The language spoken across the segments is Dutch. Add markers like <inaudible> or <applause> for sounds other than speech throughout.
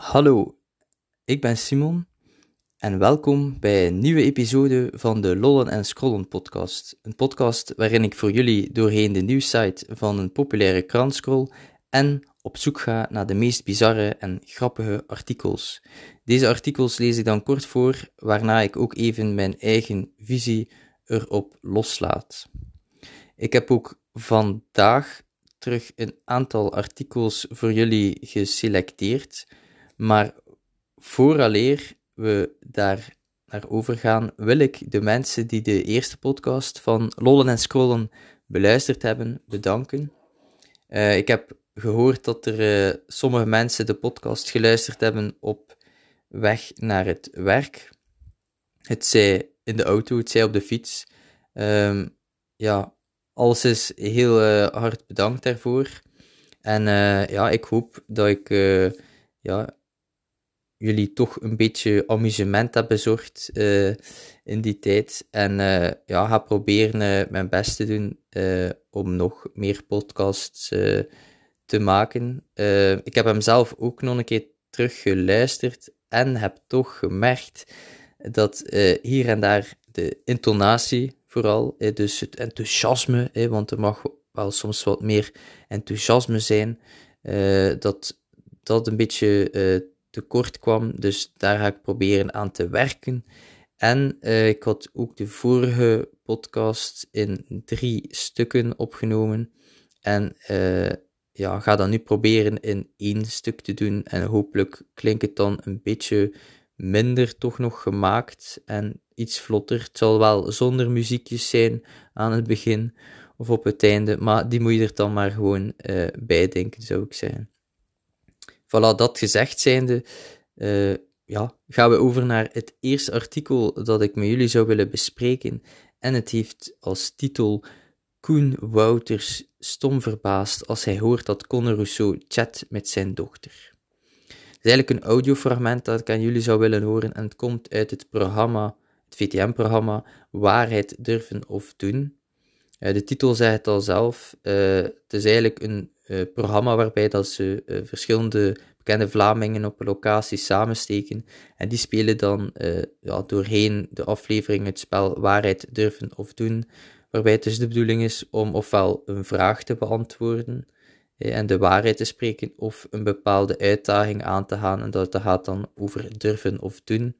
Hallo, ik ben Simon en welkom bij een nieuwe episode van de Lollen en Scrollen podcast. Een podcast waarin ik voor jullie doorheen de nieuwsite van een populaire krant scroll en op zoek ga naar de meest bizarre en grappige artikels. Deze artikels lees ik dan kort voor, waarna ik ook even mijn eigen visie erop loslaat. Ik heb ook vandaag terug een aantal artikels voor jullie geselecteerd, maar vooraleer we daar naar overgaan, wil ik de mensen die de eerste podcast van Lollen en Scrollen beluisterd hebben, bedanken. Uh, ik heb gehoord dat er uh, sommige mensen de podcast geluisterd hebben op weg naar het werk. Het zij in de auto, het zij op de fiets. Um, ja, alles is heel uh, hard bedankt daarvoor. En ja, ik hoop dat ik ja, jullie toch een beetje amusement heb bezorgd in die tijd. En ja, ga proberen mijn best te doen om nog meer podcasts te maken. Ik heb hem zelf ook nog een keer teruggeluisterd en heb toch gemerkt dat hier en daar de intonatie vooral, dus het enthousiasme, want er mag wel soms wat meer enthousiasme zijn, dat dat een beetje tekort kwam. Dus daar ga ik proberen aan te werken. En ik had ook de vorige podcast in drie stukken opgenomen. En ja, ga dat nu proberen in één stuk te doen. En hopelijk klinkt het dan een beetje minder toch nog gemaakt en iets vlotter. Het zal wel zonder muziekjes zijn aan het begin of op het einde, maar die moet je er dan maar gewoon uh, bij denken, zou ik zeggen. Voilà, dat gezegd zijnde, uh, ja, gaan we over naar het eerste artikel dat ik met jullie zou willen bespreken. En het heeft als titel Koen Wouters stom verbaasd als hij hoort dat Conor Rousseau chat met zijn dochter. Het is eigenlijk een audiofragment dat ik aan jullie zou willen horen en het komt uit het programma, het VTM-programma Waarheid durven of doen. Uh, de titel zegt het al zelf. Uh, het is eigenlijk een uh, programma waarbij dat ze verschillende bekende Vlamingen op locatie samensteken en die spelen dan ja, doorheen de aflevering het spel Waarheid durven of doen waarbij het dus de bedoeling is om ofwel een vraag te beantwoorden en de waarheid te spreken, of een bepaalde uitdaging aan te gaan, en dat gaat dan over durven of doen.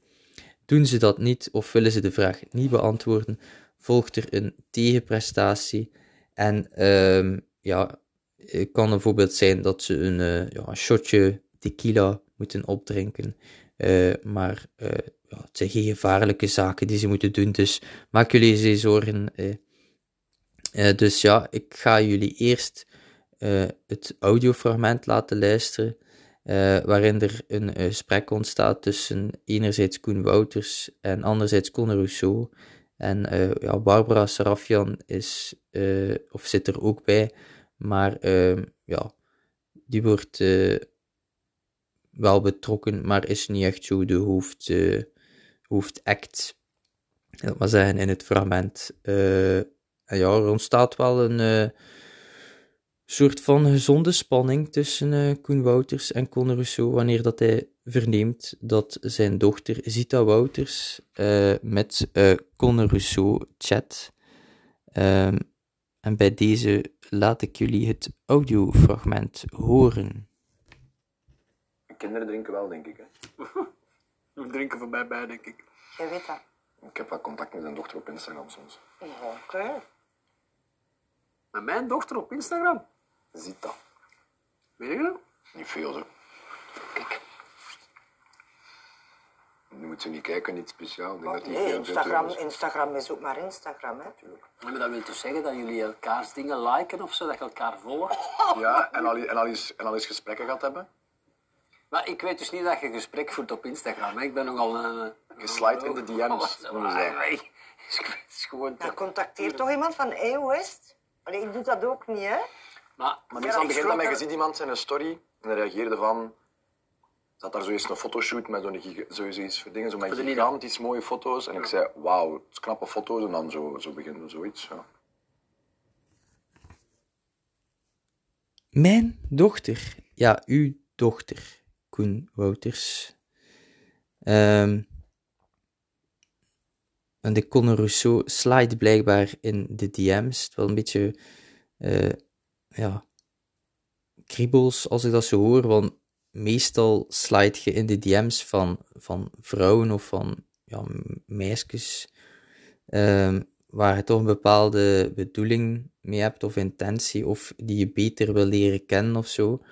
Doen ze dat niet, of willen ze de vraag niet beantwoorden, volgt er een tegenprestatie. En um, ja, het kan bijvoorbeeld zijn dat ze een, uh, ja, shotje tequila moeten opdrinken. Uh, maar ja, het zijn geen gevaarlijke zaken die ze moeten doen, dus maak jullie geen zorgen. Dus ja, ik ga jullie eerst het audiofragment laten luisteren, waarin er een gesprek ontstaat tussen enerzijds Koen Wouters en anderzijds Conor Rousseau. En ja, Barbara Sarafian is, of zit er ook bij, maar ehm, ja, die wordt wel betrokken, maar is niet echt zo de hoofd, hoofdact, dat maar zeggen, in het fragment. Ja, er ontstaat wel een soort van gezonde spanning tussen uh, Koen Wouters en Conor Rousseau wanneer dat hij verneemt dat zijn dochter Zita Wouters uh, met Conor Rousseau chat. Um, en bij deze laat ik jullie het audiofragment horen. Kinderen drinken wel, denk ik. Hè? <laughs> We drinken voorbij bij, denk ik. Je weet dat. Ik heb wat contact met zijn dochter op Instagram soms. Ja, oké. Okay. Met mijn dochter op Instagram? Ziet dat. Weet je dat? Niet veel zo. Kijk. Nu moet ze niet kijken, niet speciaal. Ik denk dat die Nee, veel Instagram. Instagram is ook maar Instagram, hè. Maar dat wil dus zeggen dat jullie elkaars dingen liken of zo, dat je elkaar volgt? <laughs> Ja, en al, en, al eens, en al eens gesprekken gehad hebben. Maar ik weet dus niet dat je gesprek voert op Instagram. Hè. Ik ben nogal een... Je slide in de DM's, <laughs> het is gewoon... Dan contacteert toch iemand van, het? Allee, ik doe dat ook niet, hè. Maar, Maar meestal begint dat met, je ziet iemand zijn story en dan reageerde van... Zat daar zoiets een fotoshoot met zo'n zoiets voor dingen, zo met gigantisch mooie foto's. En ik zei, wauw, het is knappe foto's. En dan zo, zo beginnen we zoiets. Ja. Mijn dochter, ja, uw dochter, Koen Wouters. Um, en de Conor Rousseau slide blijkbaar in de DM's. Wel een beetje, uh, ja, kriebels als ik dat zo hoor, want meestal slide je in de DM's van, van vrouwen of van ja, meisjes, um, waar je toch een bepaalde bedoeling mee hebt of intentie, of die je beter wil leren kennen of zo.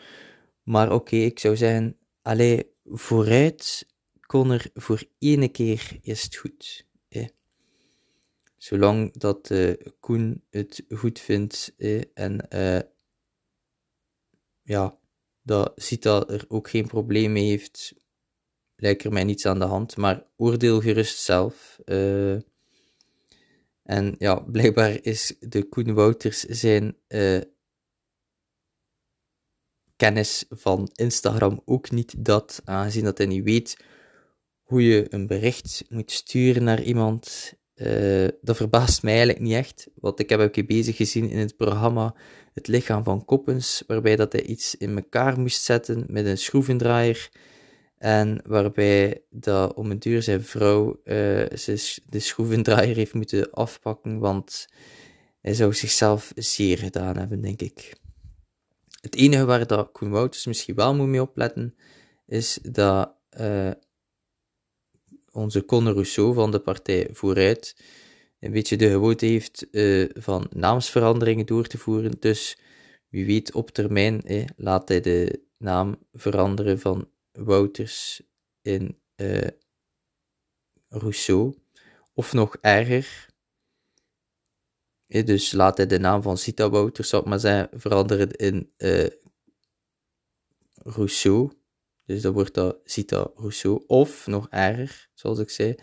Maar oké, ik zou zeggen, allee, vooruit kon er voor ene keer is het goed. Zolang dat uh, Koen het goed vindt en uh, ja, dat er ook geen probleem mee heeft, lijkt er mij niets aan de hand. Maar oordeel gerust zelf. En ja, blijkbaar is de Koen Wouters zijn kennis van Instagram ook niet dat, aangezien dat hij niet weet hoe je een bericht moet sturen naar iemand. Uh, dat verbaast mij eigenlijk niet echt, want ik heb ook bezig gezien in het programma Het lichaam van Koppens, waarbij dat hij iets in elkaar moest zetten met een schroevendraaier. En waarbij dat om een duur zijn vrouw uh, de schroevendraaier heeft moeten afpakken, want hij zou zichzelf zeer gedaan hebben, denk ik. Het enige waar dat Koen Wouters misschien wel moet mee opletten, is dat uh, onze Conor Rousseau van de partij Vooruit een beetje de gewoonte heeft uh, van naamsveranderingen door te voeren. Dus wie weet op termijn eh, laat hij de naam veranderen van Wouters in uh, Rousseau. Of nog erger. Eh, dus laat hij de naam van Sita Wouters, ik maar zeggen, veranderen in Rousseau. Dus dan wordt dat Zita Rousseau. Of, nog erger, zoals ik zei,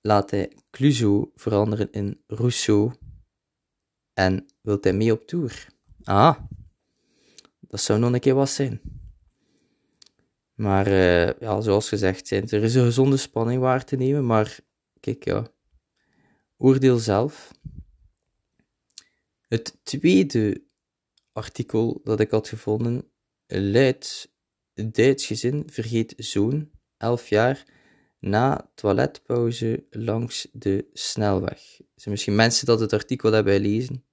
laat hij Clouseau veranderen in Rousseau. En wilt hij mee op tour? Ah, dat zou nog een keer wat zijn. Maar uh, ja, zoals gezegd, er is een gezonde spanning waar te nemen. Maar kijk, ja, oordeel zelf. Het tweede artikel dat ik had gevonden luidt Duits gezin vergeet zoon, 11 jaar, na toiletpauze langs de snelweg. Er zijn misschien mensen dat het artikel hebben gelezen,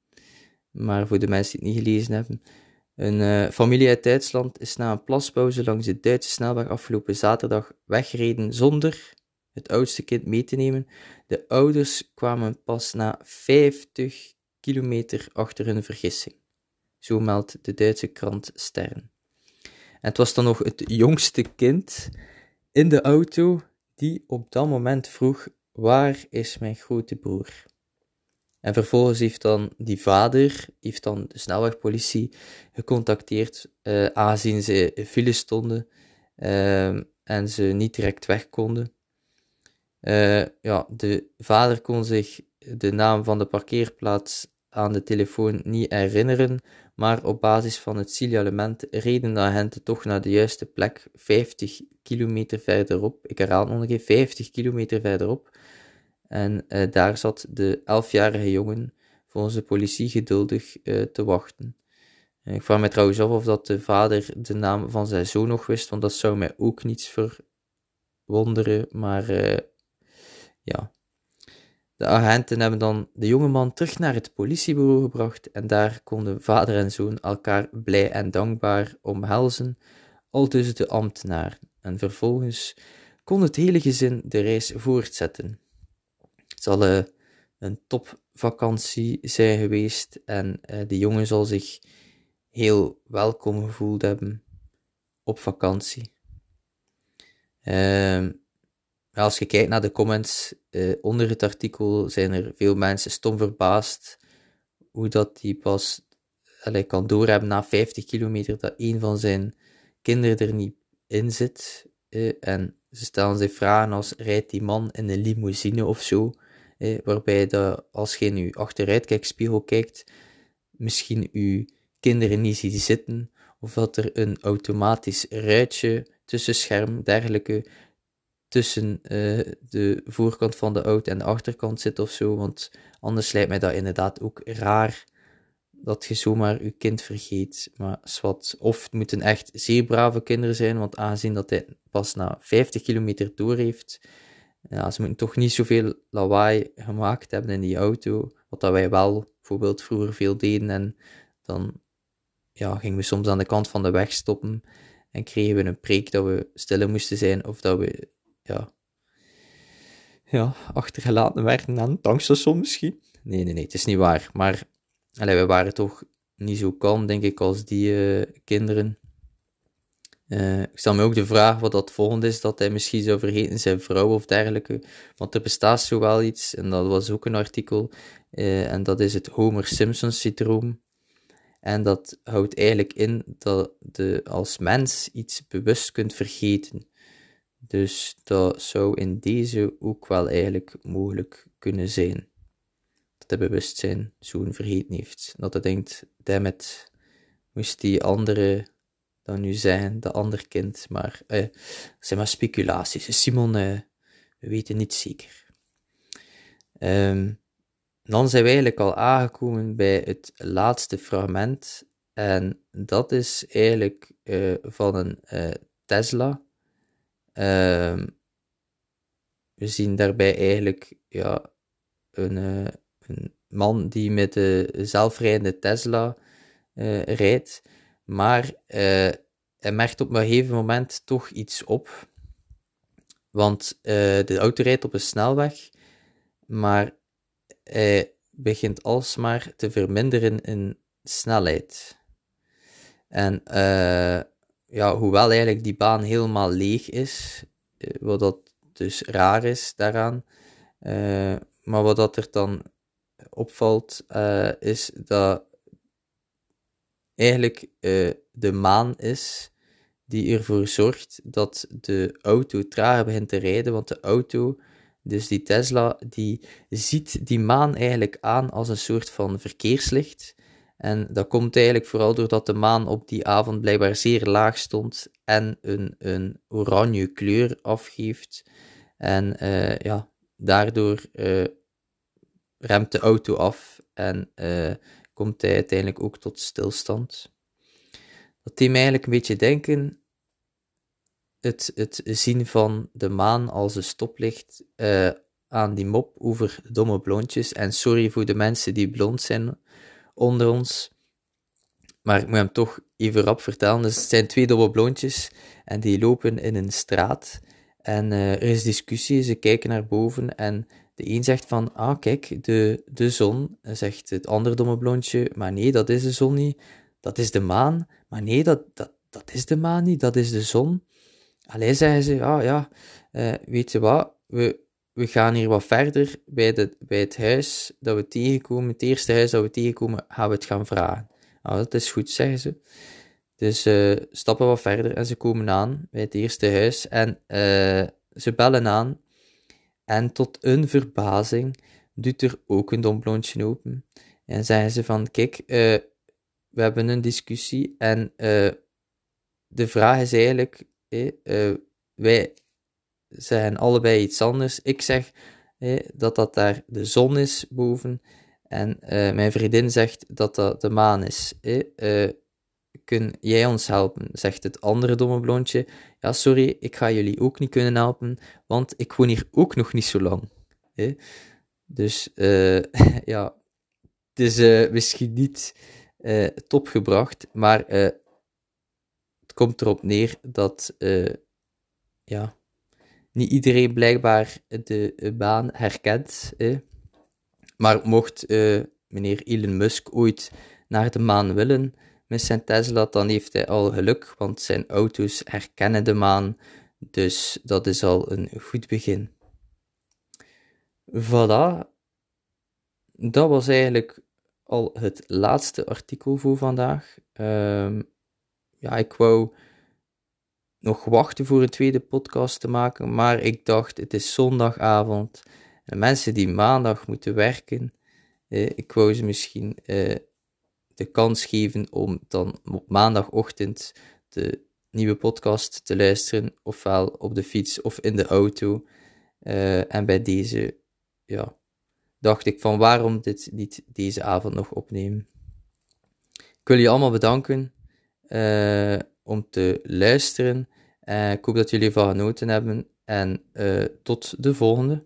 maar voor de mensen die het niet gelezen hebben. Een uh, familie uit Duitsland is na een plaspauze langs de Duitse snelweg afgelopen zaterdag weggereden zonder het oudste kind mee te nemen. De ouders kwamen pas na 50 kilometer achter hun vergissing. Zo meldt de Duitse krant Stern. Het was dan nog het jongste kind in de auto die op dat moment vroeg: Waar is mijn grote broer? En vervolgens heeft dan die vader heeft dan de snelwegpolitie gecontacteerd, uh, aangezien ze in file stonden uh, en ze niet direct weg konden. Uh, ja, de vader kon zich de naam van de parkeerplaats aan de telefoon niet herinneren, maar op basis van het signalement reden de agenten toch naar de juiste plek, 50 kilometer verderop. Ik herhaal nog een keer, 50 kilometer verderop. En uh, daar zat de 11-jarige jongen volgens de politie geduldig uh, te wachten. En ik vraag me trouwens af of dat de vader de naam van zijn zoon nog wist, want dat zou mij ook niets verwonderen, maar uh, ja. De agenten hebben dan de jongeman terug naar het politiebureau gebracht en daar konden vader en zoon elkaar blij en dankbaar omhelzen, al tussen de ambtenaren. En vervolgens kon het hele gezin de reis voortzetten. Het zal uh, een topvakantie zijn geweest en uh, de jongen zal zich heel welkom gevoeld hebben op vakantie. Uh, als je kijkt naar de comments uh, onder het artikel, zijn er veel mensen stom verbaasd hoe dat die pas allee, kan doorhebben na 50 kilometer dat een van zijn kinderen er niet in zit. Uh, en ze stellen zich vragen als, rijdt die man in een limousine of zo? Uh, waarbij dat, als je in je achteruitkijkspiegel kijkt, misschien je kinderen niet ziet zitten, of dat er een automatisch ruitje, tussenscherm, dergelijke, tussen uh, de voorkant van de auto en de achterkant zit of zo. Want anders lijkt mij dat inderdaad ook raar dat je zomaar je kind vergeet. Maar zwart. Of het moeten echt zeer brave kinderen zijn, want aangezien dat hij pas na 50 kilometer door heeft, ja, ze moeten toch niet zoveel lawaai gemaakt hebben in die auto, wat dat wij wel bijvoorbeeld vroeger veel deden. En dan ja, gingen we soms aan de kant van de weg stoppen en kregen we een preek dat we stiller moesten zijn of dat we ja, ja, achtergelaten werden aan het tankstation misschien. Nee, nee, nee, het is niet waar. Maar allee, we waren toch niet zo kalm, denk ik, als die uh, kinderen. Uh, ik stel me ook de vraag wat dat volgende is, dat hij misschien zou vergeten zijn vrouw of dergelijke. Want er bestaat zo wel iets, en dat was ook een artikel, uh, en dat is het Homer-Simpson-syndroom. En dat houdt eigenlijk in dat je als mens iets bewust kunt vergeten. Dus dat zou in deze ook wel eigenlijk mogelijk kunnen zijn. Dat hij bewustzijn zo'n vergeten heeft. Dat hij denkt, dammit, moest die andere dan nu zijn, de ander kind. Maar eh, zijn maar speculaties. Simon, eh, we weten niet zeker. Um, dan zijn we eigenlijk al aangekomen bij het laatste fragment. En dat is eigenlijk uh, van een uh, Tesla. Uh, we zien daarbij eigenlijk ja, een, uh, een man die met de zelfrijdende Tesla rijdt. Maar hij merkt op een gegeven moment toch iets op. Want de auto rijdt op een snelweg, maar hij begint alsmaar te verminderen in snelheid. En ja, hoewel eigenlijk die baan helemaal leeg is, eh, wat dat dus raar is daaraan, uh, maar wat dat er dan opvalt, uh, is dat eigenlijk de maan is die ervoor zorgt dat de auto trager begint te rijden, want de auto dus die Tesla, die ziet die maan eigenlijk aan als een soort van verkeerslicht. En dat komt eigenlijk vooral doordat de maan op die avond blijkbaar zeer laag stond en een, een oranje kleur afgeeft. En uh, ja, daardoor uh, remt de auto af en uh, komt hij uiteindelijk ook tot stilstand. Dat deed mij eigenlijk een beetje denken het, het zien van de maan als een stoplicht aan die mop over domme blondjes. En sorry voor de mensen die blond zijn onder ons. Maar ik moet hem toch even rap vertellen. Dus het zijn twee domme blondjes en die lopen in een straat. En uh, er is discussie, ze kijken naar boven en de een zegt van, ah kijk, de, de zon, zegt het andere domme blondje, maar nee, dat is de zon niet, dat is de maan, maar nee, dat, dat, dat is de maan niet, dat is de zon. Alleen zeggen ze, ah ja, uh, weet je wat, we, we gaan hier wat verder bij, de, bij het huis dat we tegenkomen, het eerste huis dat we tegenkomen, gaan we het gaan vragen. Ah, dat is goed, zeggen ze. Dus uh, stappen wat verder en ze komen aan bij het eerste huis en uh, ze bellen aan. En tot hun verbazing doet er ook een domblondje open. En zeggen ze van, kijk, uh, we hebben een discussie en de vraag is eigenlijk, uh, wij zeggen allebei iets anders. Ik zeg dat dat daar de zon is boven. En uh, mijn vriendin zegt dat dat de maan is. Uh, kun jij ons helpen? Zegt het andere domme blondje. Ja, sorry, ik ga jullie ook niet kunnen helpen, want ik woon hier ook nog niet zo lang. Dus <laughs> ja, het is misschien niet top gebracht, maar komt erop neer dat ja, niet iedereen blijkbaar de baan herkent. Maar mocht uh, meneer Elon Musk ooit naar de maan willen met zijn Tesla, dan heeft hij al geluk, want zijn auto's herkennen de maan. Dus dat is al een goed begin. Voilà. Dat was eigenlijk al het laatste artikel voor vandaag. Um, ja, ik wou nog wachten voor een tweede podcast te maken, maar ik dacht, het is zondagavond. En mensen die maandag moeten werken, eh, ik wou ze misschien eh, de kans geven om dan op maandagochtend de nieuwe podcast te luisteren, ofwel op de fiets of in de auto. Uh, en bij deze, ja, dacht ik van waarom dit niet deze avond nog opnemen. wil je allemaal bedanken eh, om te luisteren. Eh, ik hoop dat jullie ervan genoten hebben. En eh, tot de volgende.